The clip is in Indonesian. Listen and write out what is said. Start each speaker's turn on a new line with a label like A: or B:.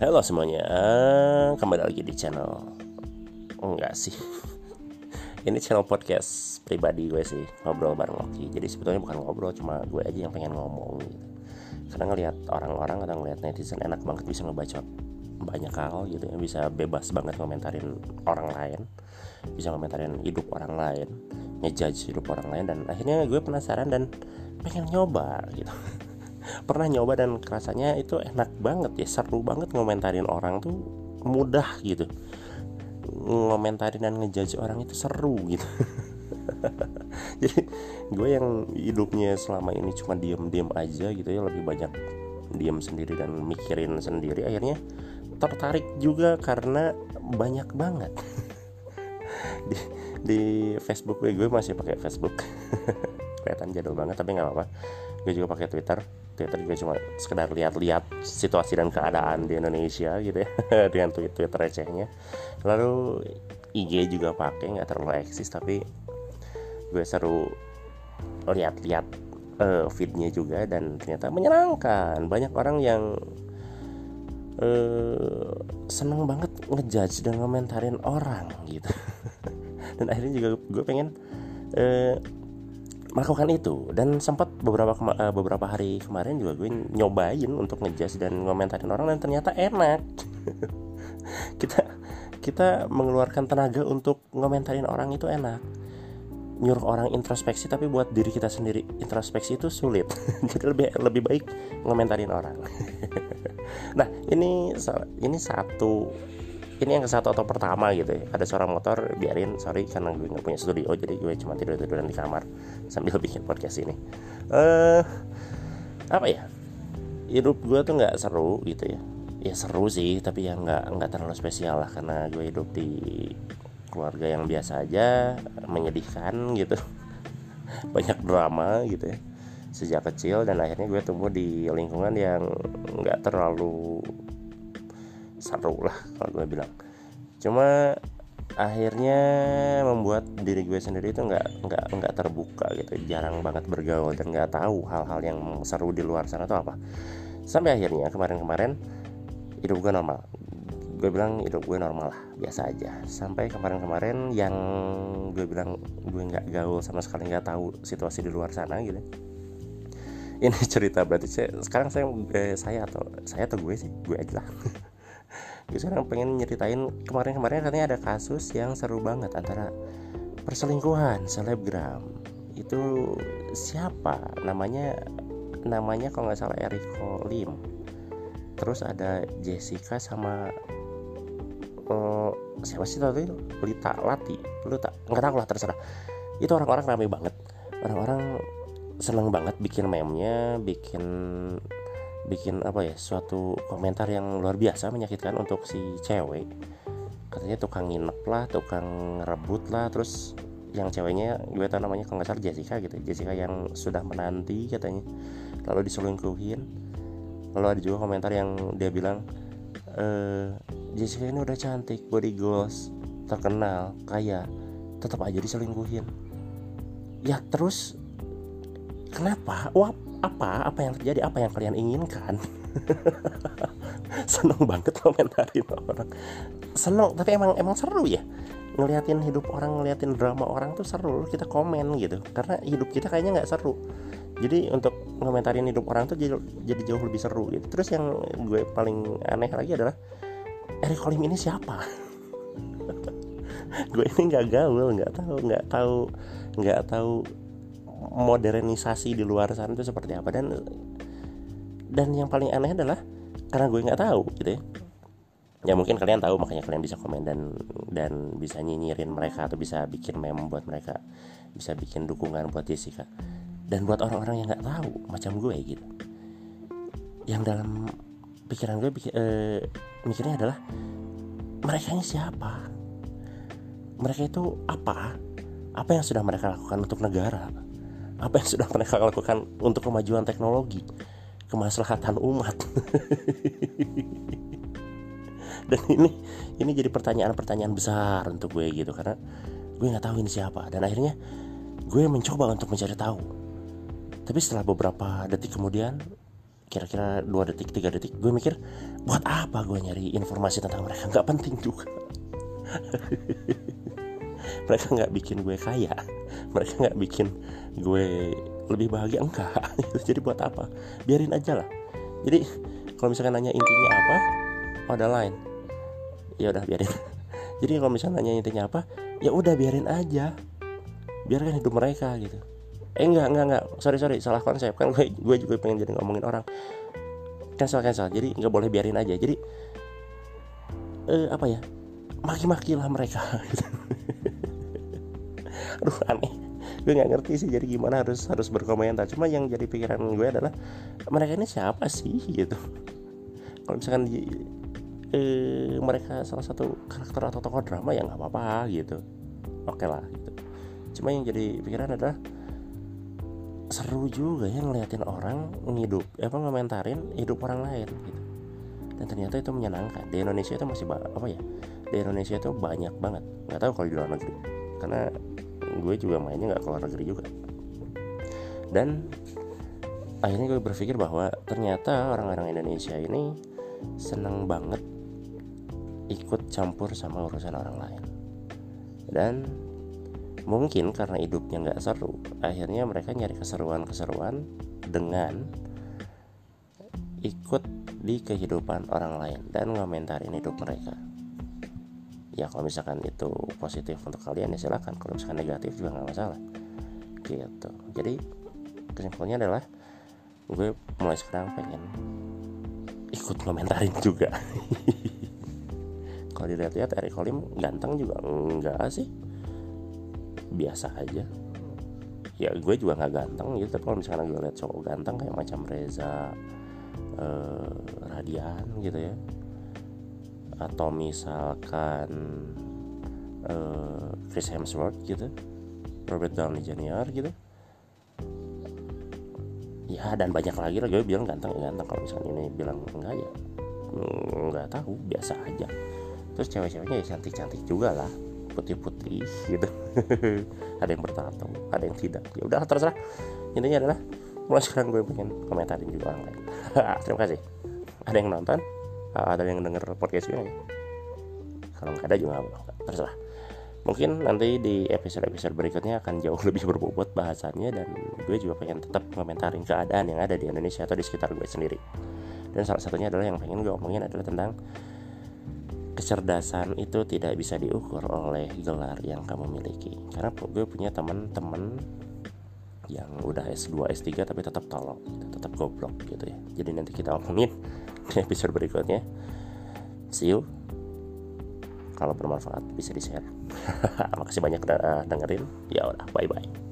A: Halo semuanya, kembali lagi di channel. Enggak sih. Ini channel podcast pribadi gue sih Ngobrol bareng Loki. Jadi sebetulnya bukan ngobrol, cuma gue aja yang pengen ngomong gitu. Karena ngelihat orang-orang atau ngelihat netizen enak banget bisa ngebacot banyak hal gitu ya. Bisa bebas banget komentarin orang lain. Bisa komentarin hidup orang lain Ngejudge hidup orang lain. Dan akhirnya gue penasaran dan pengen nyoba gitu pernah nyoba dan rasanya itu enak banget ya seru banget ngomentarin orang tuh mudah gitu. Ngomentarin dan ngejudge orang itu seru gitu. Jadi gue yang hidupnya selama ini cuma diem-diem aja gitu ya lebih banyak diem sendiri dan mikirin sendiri akhirnya tertarik juga karena banyak banget. Di, di Facebook gue, gue masih pakai Facebook. Kelihatan jadul banget tapi nggak apa-apa gue juga pakai Twitter. Twitter juga cuma sekedar lihat-lihat situasi dan keadaan di Indonesia gitu ya. Dengan tweet tweet recehnya. Lalu IG juga pakai nggak terlalu eksis tapi gue seru lihat-lihat uh, feednya juga dan ternyata menyenangkan. Banyak orang yang uh, seneng banget ngejudge dan ngomentarin orang gitu. Dan akhirnya juga gue pengen uh, melakukan itu. Dan sempat beberapa uh, beberapa hari kemarin juga gue nyobain untuk ngejudge dan ngomentarin orang dan ternyata enak. Kita kita mengeluarkan tenaga untuk ngomentarin orang itu enak. Nyuruh orang introspeksi tapi buat diri kita sendiri introspeksi itu sulit. Jadi lebih lebih baik ngomentarin orang. Nah ini ini satu ini yang ke satu atau pertama gitu ya. Ada suara motor biarin. Sorry karena gue nggak punya studio jadi gue cuma tidur tiduran di kamar sambil bikin podcast ini. Eh uh, apa ya? Hidup gue tuh nggak seru gitu ya. Ya seru sih tapi ya nggak nggak terlalu spesial lah karena gue hidup di keluarga yang biasa aja menyedihkan gitu. Banyak drama gitu ya sejak kecil. Dan akhirnya gue tumbuh di lingkungan yang nggak terlalu seru lah kalau gue bilang. Cuma akhirnya membuat diri gue sendiri itu nggak nggak nggak terbuka gitu. Jarang banget bergaul dan nggak tahu hal-hal yang seru di luar sana tuh apa. Sampai akhirnya kemarin-kemarin hidup gue normal. Gue bilang hidup gue normal lah biasa aja. Sampai kemarin-kemarin yang gue bilang gue nggak gaul sama sekali nggak tahu situasi di luar sana gitu. Ini cerita berarti saya, sekarang saya eh, saya atau saya atau gue sih? Gue aja lah gue sekarang pengen nyeritain kemarin-kemarin katanya ada kasus yang seru banget antara perselingkuhan selebgram. Itu siapa? Namanya namanya kalau nggak salah Eriko Lim terus ada Jessica sama uh, siapa sih tadi Lita Lati. Lu tak nggak tahu lah terserah. Itu orang-orang ramai banget. Orang-orang seneng banget bikin memnya bikin bikin apa ya suatu komentar yang luar biasa menyakitkan untuk si cewek. Katanya tukang nginep lah tukang rebut lah terus yang ceweknya gue tau namanya kalau nggak salah Jessica gitu Jessica yang sudah menanti katanya lalu diselingkuhin. Lalu ada juga komentar yang dia bilang e, Jessica ini udah cantik body goals terkenal kaya tetap aja diselingkuhin. Ya terus kenapa? Wah apa apa yang terjadi apa yang kalian inginkan. Seneng banget komentarin orang. Seneng tapi emang emang seru ya. Ngeliatin hidup orang ngeliatin drama orang tuh seru kita komen gitu. Karena hidup kita kayaknya nggak seru. Jadi untuk ngomentarin hidup orang tuh jadi, jadi jauh lebih seru gitu. Terus yang gue paling aneh lagi adalah Eric Kolim ini siapa? Gue ini nggak gaul nggak tahu nggak tahu nggak tahu modernisasi di luar sana itu seperti apa? Dan dan yang paling aneh adalah karena gue nggak tahu gitu ya. Ya mungkin kalian tahu makanya kalian bisa komen dan dan bisa nyinyirin mereka atau bisa bikin meme buat mereka. Bisa bikin dukungan buat Jessica. Dan buat orang-orang yang nggak tahu macam gue gitu. Yang dalam pikiran gue eh, mikirnya adalah mereka ini siapa? Mereka itu apa? Apa yang sudah mereka lakukan untuk negara apa yang sudah mereka lakukan untuk kemajuan teknologi? Kemaslahatan umat. Dan ini ini jadi pertanyaan-pertanyaan besar untuk gue gitu karena gue nggak tahu ini siapa. Dan akhirnya gue mencoba untuk mencari tahu. Tapi setelah beberapa detik kemudian kira-kira dua detik tiga detik gue mikir buat apa gue nyari informasi tentang mereka? Nggak penting juga mereka nggak bikin gue kaya. Mereka nggak bikin gue lebih bahagia. Enggak. Jadi buat apa? Biarin aja lah. Jadi kalau misalkan nanya intinya apa oh ada lain. Ya udah biarin. Jadi kalau misalnya nanya intinya apa ya udah biarin aja. Biarkan hidup mereka gitu. Eh enggak enggak enggak. Sorry sorry. Salah konsep. Kan gue gue juga pengen jadi ngomongin orang. Cancel cancel. Jadi nggak boleh biarin aja. Jadi eh, apa ya? Maki-maki lah mereka aduh aneh. Gue nggak ngerti sih jadi gimana harus harus berkomentar. Cuma yang jadi pikiran gue adalah mereka ini siapa sih gitu. Kalau misalkan di, eh, mereka salah satu karakter atau tokoh drama ya nggak apa-apa gitu. Oke okay lah gitu. Cuma yang jadi pikiran adalah seru juga ya ngeliatin orang ngidup apa ngomentarin hidup orang lain gitu. Dan ternyata itu menyenangkan. Di Indonesia itu masih apa ya di Indonesia itu banyak banget. Nggak tahu kalau di luar negeri. Karena gue juga mainnya nggak keluar negeri juga. Dan akhirnya gue berpikir bahwa ternyata orang-orang Indonesia ini seneng banget ikut campur sama urusan orang lain. Dan mungkin karena hidupnya nggak seru akhirnya mereka nyari keseruan-keseruan dengan ikut di kehidupan orang lain dan ngomentarin hidup mereka ya kalau misalkan itu positif untuk kalian ya silahkan kalau misalkan negatif juga nggak masalah. Gitu. Jadi kesimpulannya adalah gue mulai sekarang pengen ikut komentarin juga. Kalau dilihat-lihat Eric Kolim ganteng juga enggak sih. Biasa aja. Ya gue juga nggak ganteng gitu. Kalau misalnya gue lihat cowok ganteng kayak macam Reza eh, Radian gitu ya atau misalkan eh, Chris Hemsworth gitu Robert Downey Jr gitu. Ya dan banyak lagi lah gue bilang ganteng ganteng. Kalau misalnya ini bilang enggak ya nggak tahu biasa aja. Terus cewek-ceweknya ya cantik-cantik juga lah putih-putih gitu. Ada yang bertato ada yang tidak. Ya udah terserah. Intinya adalah mulai sekarang gue pengen komentarin juga orang lain. Terima kasih. Ada yang nonton ada yang denger podcast gue kalau nggak ada juga terserah. Mungkin nanti di episode-episode berikutnya akan jauh lebih berbobot bahasannya dan gue juga pengen tetap komentarin keadaan yang ada di Indonesia atau di sekitar gue sendiri. Dan salah satunya adalah yang pengen gue omongin adalah tentang kecerdasan itu tidak bisa diukur oleh gelar yang kamu miliki. Karena gue punya teman-teman yang udah S2 S3 tapi tetap tolong tetap goblok gitu ya. Jadi nanti kita omongin episode berikutnya. See you. Kalau bermanfaat bisa di share makasih banyak udah dengerin. Ya udah bye bye